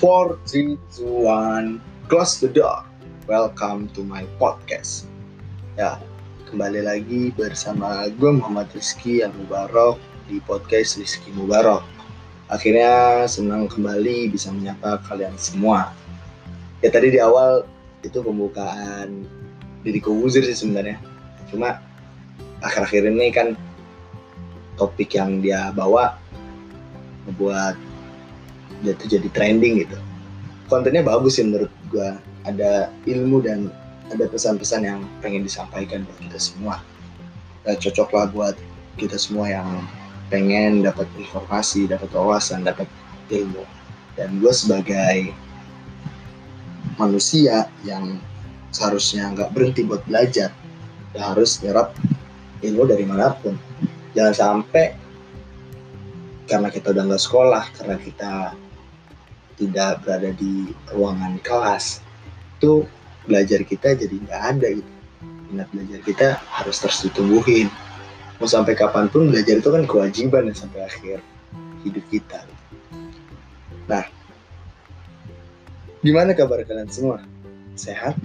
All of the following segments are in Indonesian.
4, 3, 2, 1, close the door. Welcome to my podcast. Ya, kembali lagi bersama gue Muhammad Rizky yang Mubarok di podcast Rizky Mubarok. Akhirnya senang kembali bisa menyapa kalian semua. Ya tadi di awal itu pembukaan diri Kobuzir sih sebenarnya. Cuma akhir-akhir ini kan topik yang dia bawa membuat dia tuh jadi trending gitu. Kontennya bagus sih menurut gua. Ada ilmu dan ada pesan-pesan yang pengen disampaikan buat kita semua. Nah, cocok lah buat kita semua yang pengen dapat informasi dapat wawasan dapat ilmu. Dan gue sebagai manusia yang seharusnya nggak berhenti buat belajar ya harus nyerap ilmu dari mana pun. Jangan sampai karena kita udah nggak sekolah karena kita tidak berada di ruangan kelas itu belajar kita jadi nggak ada gitu. Minat belajar kita harus terus ditumbuhin. Mau sampai kapan pun belajar itu kan kewajiban ya sampai akhir hidup kita. Nah gimana kabar kalian semua? Sehat?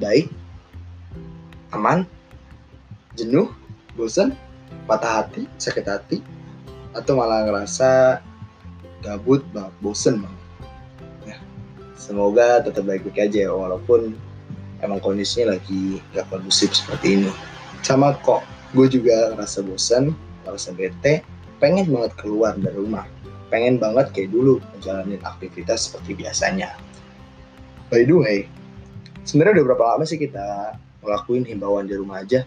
Baik? Aman? Jenuh? Bosan? Patah hati? Sakit hati? Atau malah ngerasa gabut banget bosen banget semoga tetap baik-baik aja walaupun emang kondisinya lagi gak kondusif seperti ini. Sama kok gue juga ngerasa bosan ngerasa bete pengen banget keluar dari rumah. Pengen banget kayak dulu menjalani aktivitas seperti biasanya. By the way sebenarnya udah berapa lama sih kita ngelakuin himbauan di rumah aja?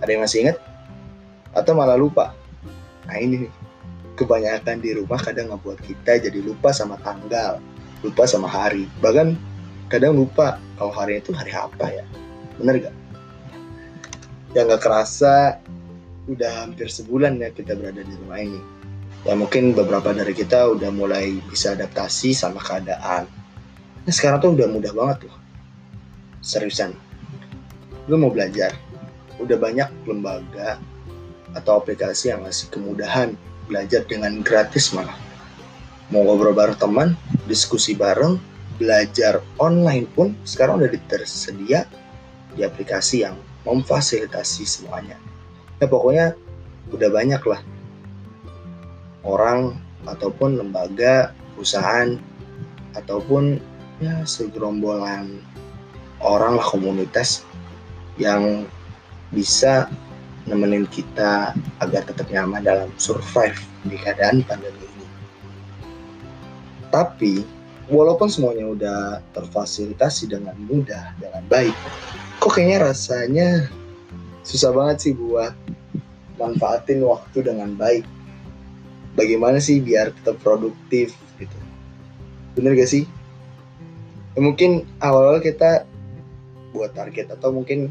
Ada yang masih inget atau malah lupa? Nah ini nih. Kebanyakan di rumah kadang ngebuat kita jadi lupa sama tanggal lupa sama hari. Bahkan kadang lupa kalau hari itu hari apa ya. Bener gak yang gak kerasa udah hampir sebulan ya kita berada di rumah ini. Ya mungkin beberapa dari kita udah mulai bisa adaptasi sama keadaan. Nah, sekarang tuh udah mudah banget loh. Seriusan. Lu mau belajar udah banyak lembaga atau aplikasi yang ngasih kemudahan belajar dengan gratis malah mau ngobrol bareng teman, diskusi bareng, belajar online pun sekarang udah tersedia di aplikasi yang memfasilitasi semuanya. Ya pokoknya udah banyak lah orang ataupun lembaga, perusahaan ataupun ya segerombolan orang lah komunitas yang bisa nemenin kita agar tetap nyaman dalam survive di keadaan pandemi tapi walaupun semuanya udah terfasilitasi dengan mudah, dengan baik, kok kayaknya rasanya susah banget sih buat manfaatin waktu dengan baik. Bagaimana sih biar tetap produktif gitu. Bener gak sih? Ya, mungkin awal-awal kita buat target atau mungkin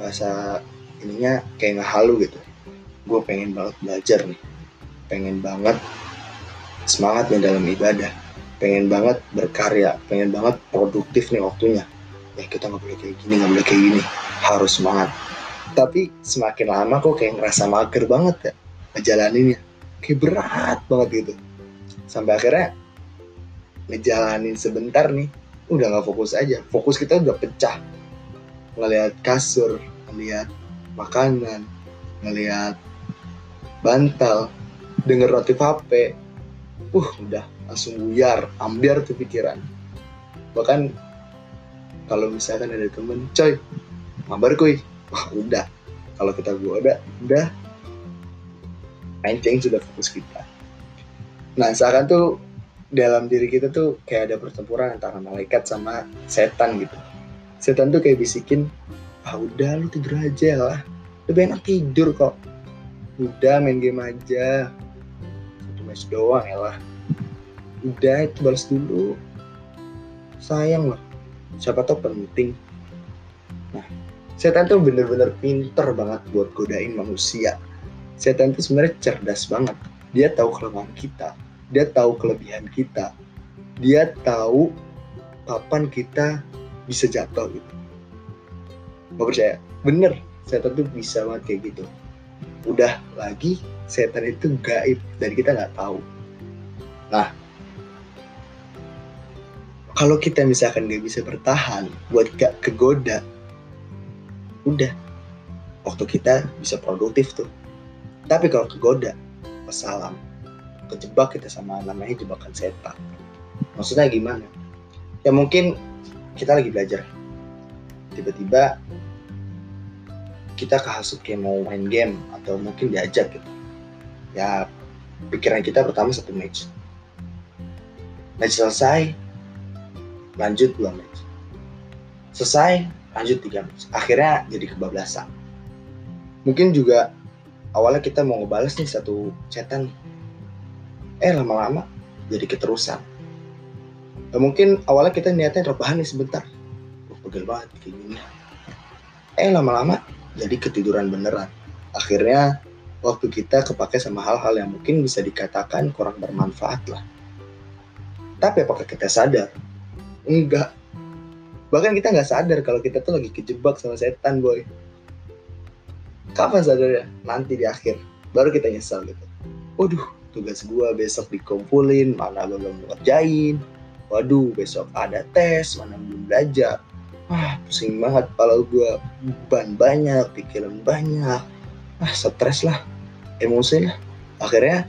bahasa ininya kayak nggak halu gitu. Gue pengen banget belajar nih. Pengen banget semangat nih dalam ibadah. Pengen banget berkarya pengen banget produktif nih waktunya. Ya kita nggak boleh kayak gini nggak boleh kayak gini. Harus semangat. Tapi semakin lama kok kayak ngerasa mager banget ya ngejalaninnya. Kayak berat banget gitu. Sampai akhirnya ngejalanin sebentar nih udah nggak fokus aja. Fokus kita udah pecah. Ngelihat kasur ngelihat makanan ngelihat bantal denger notif HP uh udah langsung buyar ambiar tuh pikiran. Bahkan kalau misalkan ada temen coy mabar kuy. Wah udah. Kalau kita gua udah. Udah anjing sudah fokus kita. Nah seakan tuh dalam diri kita tuh kayak ada pertempuran antara malaikat sama setan gitu. Setan tuh kayak bisikin ah udah lu tidur aja lah. Lebih enak tidur kok. Udah main game aja match doang ya lah. Udah itu balas dulu. Sayang loh siapa tau penting. Nah setan tuh bener-bener pinter banget buat godain manusia. Setan tuh sebenarnya cerdas banget. Dia tahu kelemahan kita. Dia tahu kelebihan kita. Dia tahu kapan kita bisa jatuh gitu. Gak percaya? Bener. Setan tuh bisa banget kayak gitu. Udah lagi setan itu gaib dan kita nggak tahu. Nah kalau kita misalkan gak bisa bertahan buat gak kegoda udah. Waktu kita bisa produktif tuh. Tapi kalau kegoda wassalam kejebak kita sama namanya jebakan setan. Maksudnya gimana? Ya mungkin kita lagi belajar. Tiba-tiba kita kehasut kayak mau main game atau mungkin diajak gitu ya pikiran kita pertama satu match. Match selesai lanjut dua match. Selesai lanjut tiga match. Akhirnya jadi kebablasan. Mungkin juga awalnya kita mau ngebales nih satu chatan. Eh lama-lama jadi keterusan. Ya, mungkin awalnya kita niatnya rebahan nih sebentar. Oh, pegel banget kayak gini. Eh lama-lama jadi ketiduran beneran. Akhirnya waktu kita kepake sama hal-hal yang mungkin bisa dikatakan kurang bermanfaat lah. Tapi apakah kita sadar? Enggak. Bahkan kita nggak sadar kalau kita tuh lagi kejebak sama setan boy. Kapan sadarnya? Nanti di akhir. Baru kita nyesal gitu. Waduh tugas gua besok dikumpulin mana belum ngerjain. Waduh besok ada tes mana belum belajar. Ah pusing banget. Kalau gua beban banyak pikiran banyak ah stres lah emosi lah. Akhirnya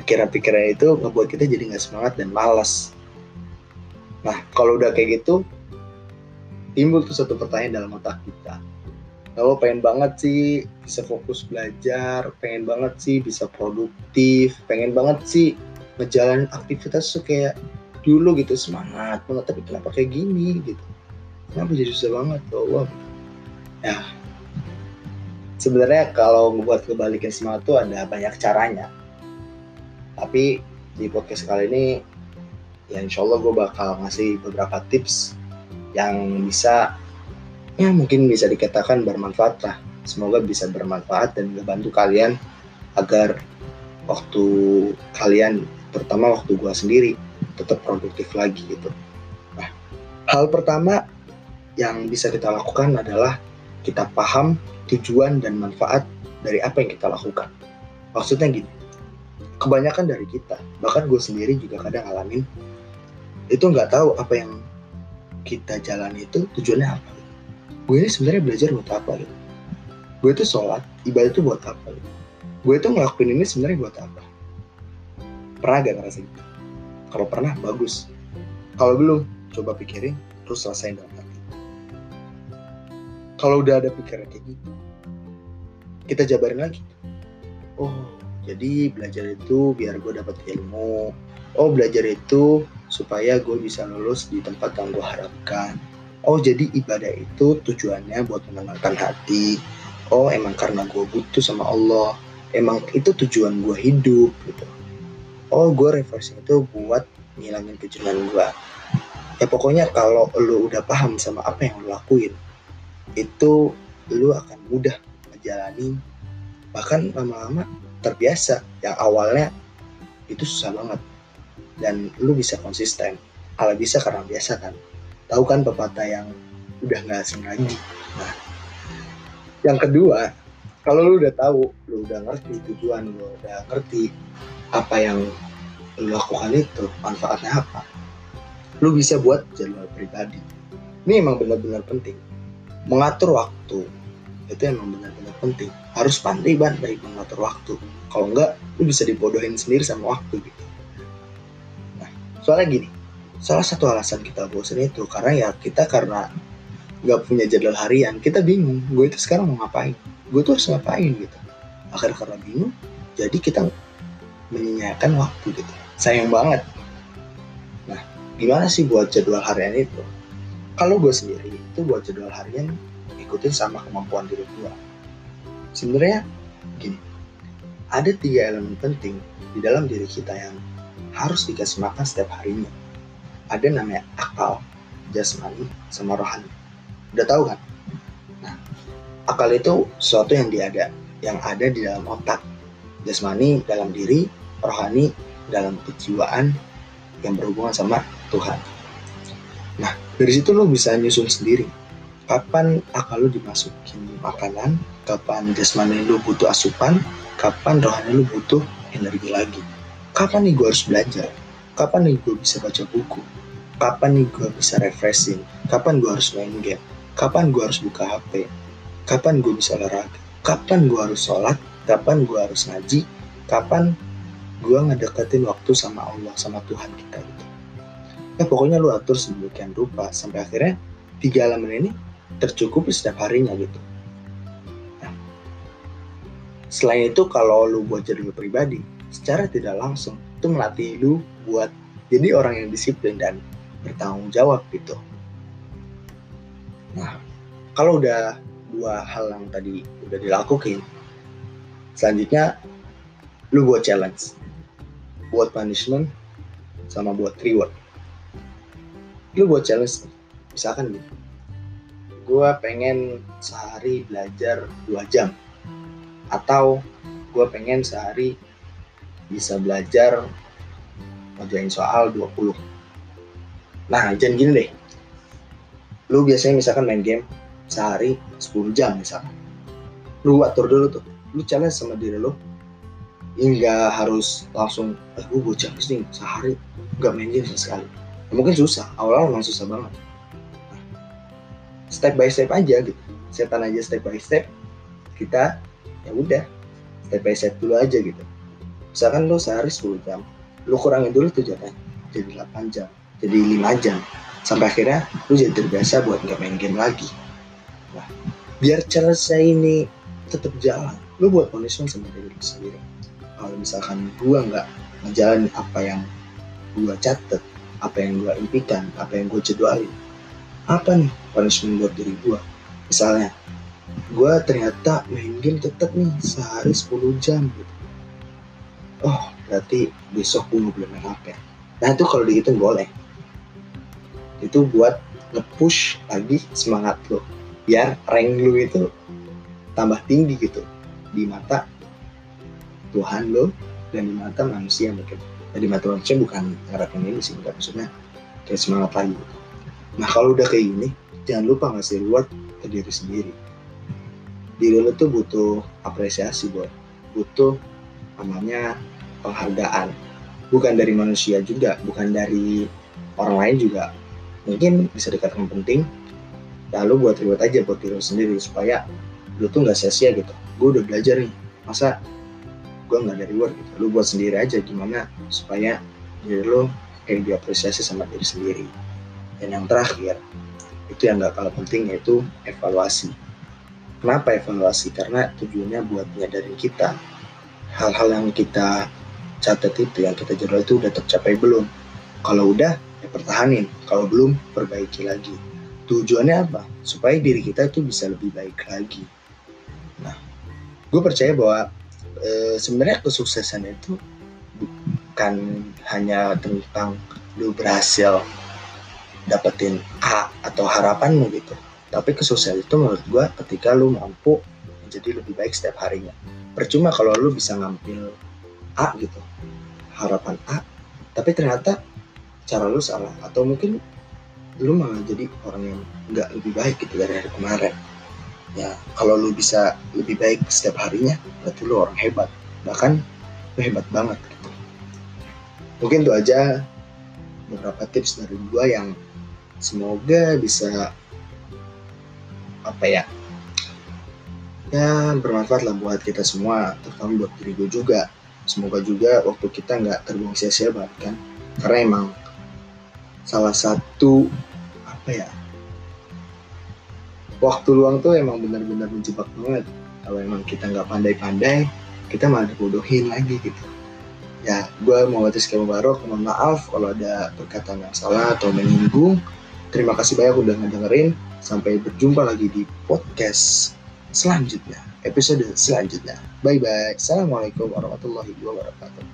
pikiran-pikiran itu ngebuat kita jadi nggak semangat dan malas Nah, kalau udah kayak gitu, timbul tuh satu pertanyaan dalam otak kita. Kalau pengen banget sih bisa fokus belajar, pengen banget sih bisa produktif, pengen banget sih ngejalanin aktivitas tuh kayak dulu gitu semangat banget tapi kenapa kayak gini gitu? Kenapa jadi susah banget? Tuh wah ya sebenarnya kalau membuat kebalikan semangat tuh ada banyak caranya. Tapi di podcast kali ini ya insya Allah gue bakal ngasih beberapa tips yang bisa ya mungkin bisa dikatakan bermanfaat lah. Semoga bisa bermanfaat dan membantu kalian agar waktu kalian terutama waktu gue sendiri tetap produktif lagi gitu. Nah hal pertama yang bisa kita lakukan adalah kita paham tujuan dan manfaat dari apa yang kita lakukan. Maksudnya gini kebanyakan dari kita bahkan gue sendiri juga kadang ngalamin itu nggak tahu apa yang kita jalani itu tujuannya apa. Gue ini sebenarnya belajar buat apa gitu. Gue itu sholat ibadah itu buat apa gitu. Gue itu ngelakuin ini sebenarnya buat apa? Pernah gak ngerasa gitu kalau pernah bagus. Kalau belum coba pikirin terus selesai hati kalau udah ada pikiran kayak gitu kita jabarin lagi oh jadi belajar itu biar gue dapat ilmu oh belajar itu supaya gue bisa lulus di tempat yang gue harapkan. Oh jadi ibadah itu tujuannya buat menenangkan hati. Oh emang karena gue butuh sama Allah. Emang itu tujuan gue hidup gitu. Oh gue refreshing itu buat ngilangin kejenuhan gue. Ya pokoknya kalau lu udah paham sama apa yang lu lakuin, itu lu akan mudah menjalani bahkan lama-lama terbiasa yang awalnya itu susah banget. Dan lu bisa konsisten. Ala bisa karena biasa kan. Tahu kan pepatah yang udah nggak asing lagi. Nah yang kedua kalau lu udah tahu lu udah ngerti tujuan lu udah ngerti apa yang lu lakukan itu manfaatnya apa lu bisa buat jadwal pribadi. Ini emang benar-benar penting mengatur waktu. Itu emang benar-benar penting. Harus pandai banget mengatur waktu. Kalau enggak lu bisa dibodohin sendiri sama waktu gitu. Soalnya gini. Salah satu alasan kita bosan itu karena ya kita karena nggak punya jadwal harian kita bingung gue itu sekarang mau ngapain? Gue tuh harus ngapain gitu. Akhirnya karena bingung jadi kita menyanyiakan waktu gitu. Sayang banget. Nah gimana sih buat jadwal harian itu kalau gue sendiri itu buat jadwal harian ikutin sama kemampuan diri gue sebenarnya gini ada tiga elemen penting di dalam diri kita yang harus dikasih makan setiap harinya. Ada namanya akal, jasmani, sama rohani. Udah tahu kan? Nah, akal itu sesuatu yang diada, yang ada di dalam otak. Jasmani dalam diri, rohani dalam kejiwaan yang berhubungan sama Tuhan. Dari situ lo bisa nyusun sendiri. Kapan akal lo dimasukin makanan, kapan jasmani lo butuh asupan, kapan rohani lo butuh energi lagi. Kapan nih gue harus belajar? Kapan nih gue bisa baca buku? Kapan nih gue bisa refreshing? Kapan gue harus main game? Kapan gue harus buka HP kapan gue bisa olahraga? Kapan gue harus sholat? Kapan gue harus ngaji? Kapan gue ngedeketin waktu sama Allah sama Tuhan kita gitu ya pokoknya lu atur sedemikian rupa sampai akhirnya tiga elemen ini tercukupi setiap harinya gitu. Nah, selain itu kalau lu buat jadi lu pribadi secara tidak langsung itu melatih lu buat jadi orang yang disiplin dan bertanggung jawab gitu. Nah kalau udah dua hal yang tadi udah dilakukan selanjutnya lu buat challenge buat punishment sama buat reward lu buat challenge misalkan gitu gue pengen sehari belajar dua jam. Atau gue pengen sehari bisa belajar ngerjain soal 20 nah jangan gini deh. Lu biasanya misalkan main game sehari 10 jam misalkan. Lu atur dulu tuh. Lu challenge sama diri lu. Hingga harus langsung eh gue buat challenge nih sehari. Nggak main game sama sekali ya, mungkin susah awal-awal memang susah banget. Step by step aja gitu. Setan aja step by step kita ya udah step by step dulu aja gitu. Misalkan lu sehari 10 jam lu kurangin dulu tuh jam jadi 8 jam jadi 5 jam. Sampai akhirnya lu jadi terbiasa buat nggak main game lagi. Nah biar selesai ini tetap jalan. Lu buat punishment sama diri sendiri. Kalau misalkan gua nggak ngejalanin apa yang gua catet apa yang gua impikan apa yang gua jadwalin apa nih punishment buat diri gua? Misalnya gua ternyata main game tetap nih sehari 10 jam gitu. Oh berarti besok gue boleh main HP nah itu kalau dihitung boleh. Itu buat nge-push lagi semangat lo biar rank lu itu tambah tinggi gitu. Di mata Tuhan lo dan di mata manusia mungkin di mata manusia bukan ngarepin ini sih enggak. Maksudnya kayak semangat lagi nah kalau udah kayak gini jangan lupa ngasih reward ke diri sendiri. Diri lo tuh butuh apresiasi buat butuh namanya penghargaan. Bukan dari manusia juga bukan dari orang lain juga. Mungkin bisa dikatakan penting lalu buat reward aja buat diri sendiri supaya lu tuh nggak sia-sia gitu. Gue udah belajar nih masa gue nggak ada reward gitu. Lu buat sendiri aja gimana supaya diri lu kayak diapresiasi sama diri sendiri. Dan yang terakhir itu yang gak kalah penting yaitu evaluasi. Kenapa evaluasi? Karena tujuannya buat nyadarin kita. Hal-hal yang kita catat itu yang kita jadwal itu udah tercapai belum? Kalau udah ya pertahanin. Kalau belum perbaiki lagi. Tujuannya apa? Supaya diri kita itu bisa lebih baik lagi. Nah gue percaya bahwa e, sebenarnya kesuksesan itu bukan hanya tentang lu berhasil dapetin A atau harapanmu gitu. Tapi kesuksesan itu menurut gue ketika lu mampu menjadi lebih baik setiap harinya. Percuma kalau lu bisa ngambil A gitu harapan A. Tapi ternyata cara lu salah. Atau mungkin lu malah jadi orang yang nggak lebih baik gitu dari hari kemarin ya kalau lu bisa lebih baik setiap harinya berarti lu orang hebat. Bahkan lu hebat banget gitu. Mungkin itu aja beberapa tips dari gua yang semoga bisa apa ya ya bermanfaat lah buat kita semua terutama buat diri gue juga. Semoga juga waktu kita nggak terbuang sia-sia banget kan. Karena emang salah satu apa ya waktu luang tuh emang benar-benar menjebak banget. Kalau emang kita nggak pandai-pandai kita malah dibodohin lagi gitu. Ya gue mau batas kamu baru mohon maaf kalau ada perkataan yang salah atau menyinggung. Terima kasih banyak udah ngedengerin. Sampai berjumpa lagi di podcast selanjutnya episode selanjutnya. Bye bye assalamualaikum warahmatullahi wabarakatuh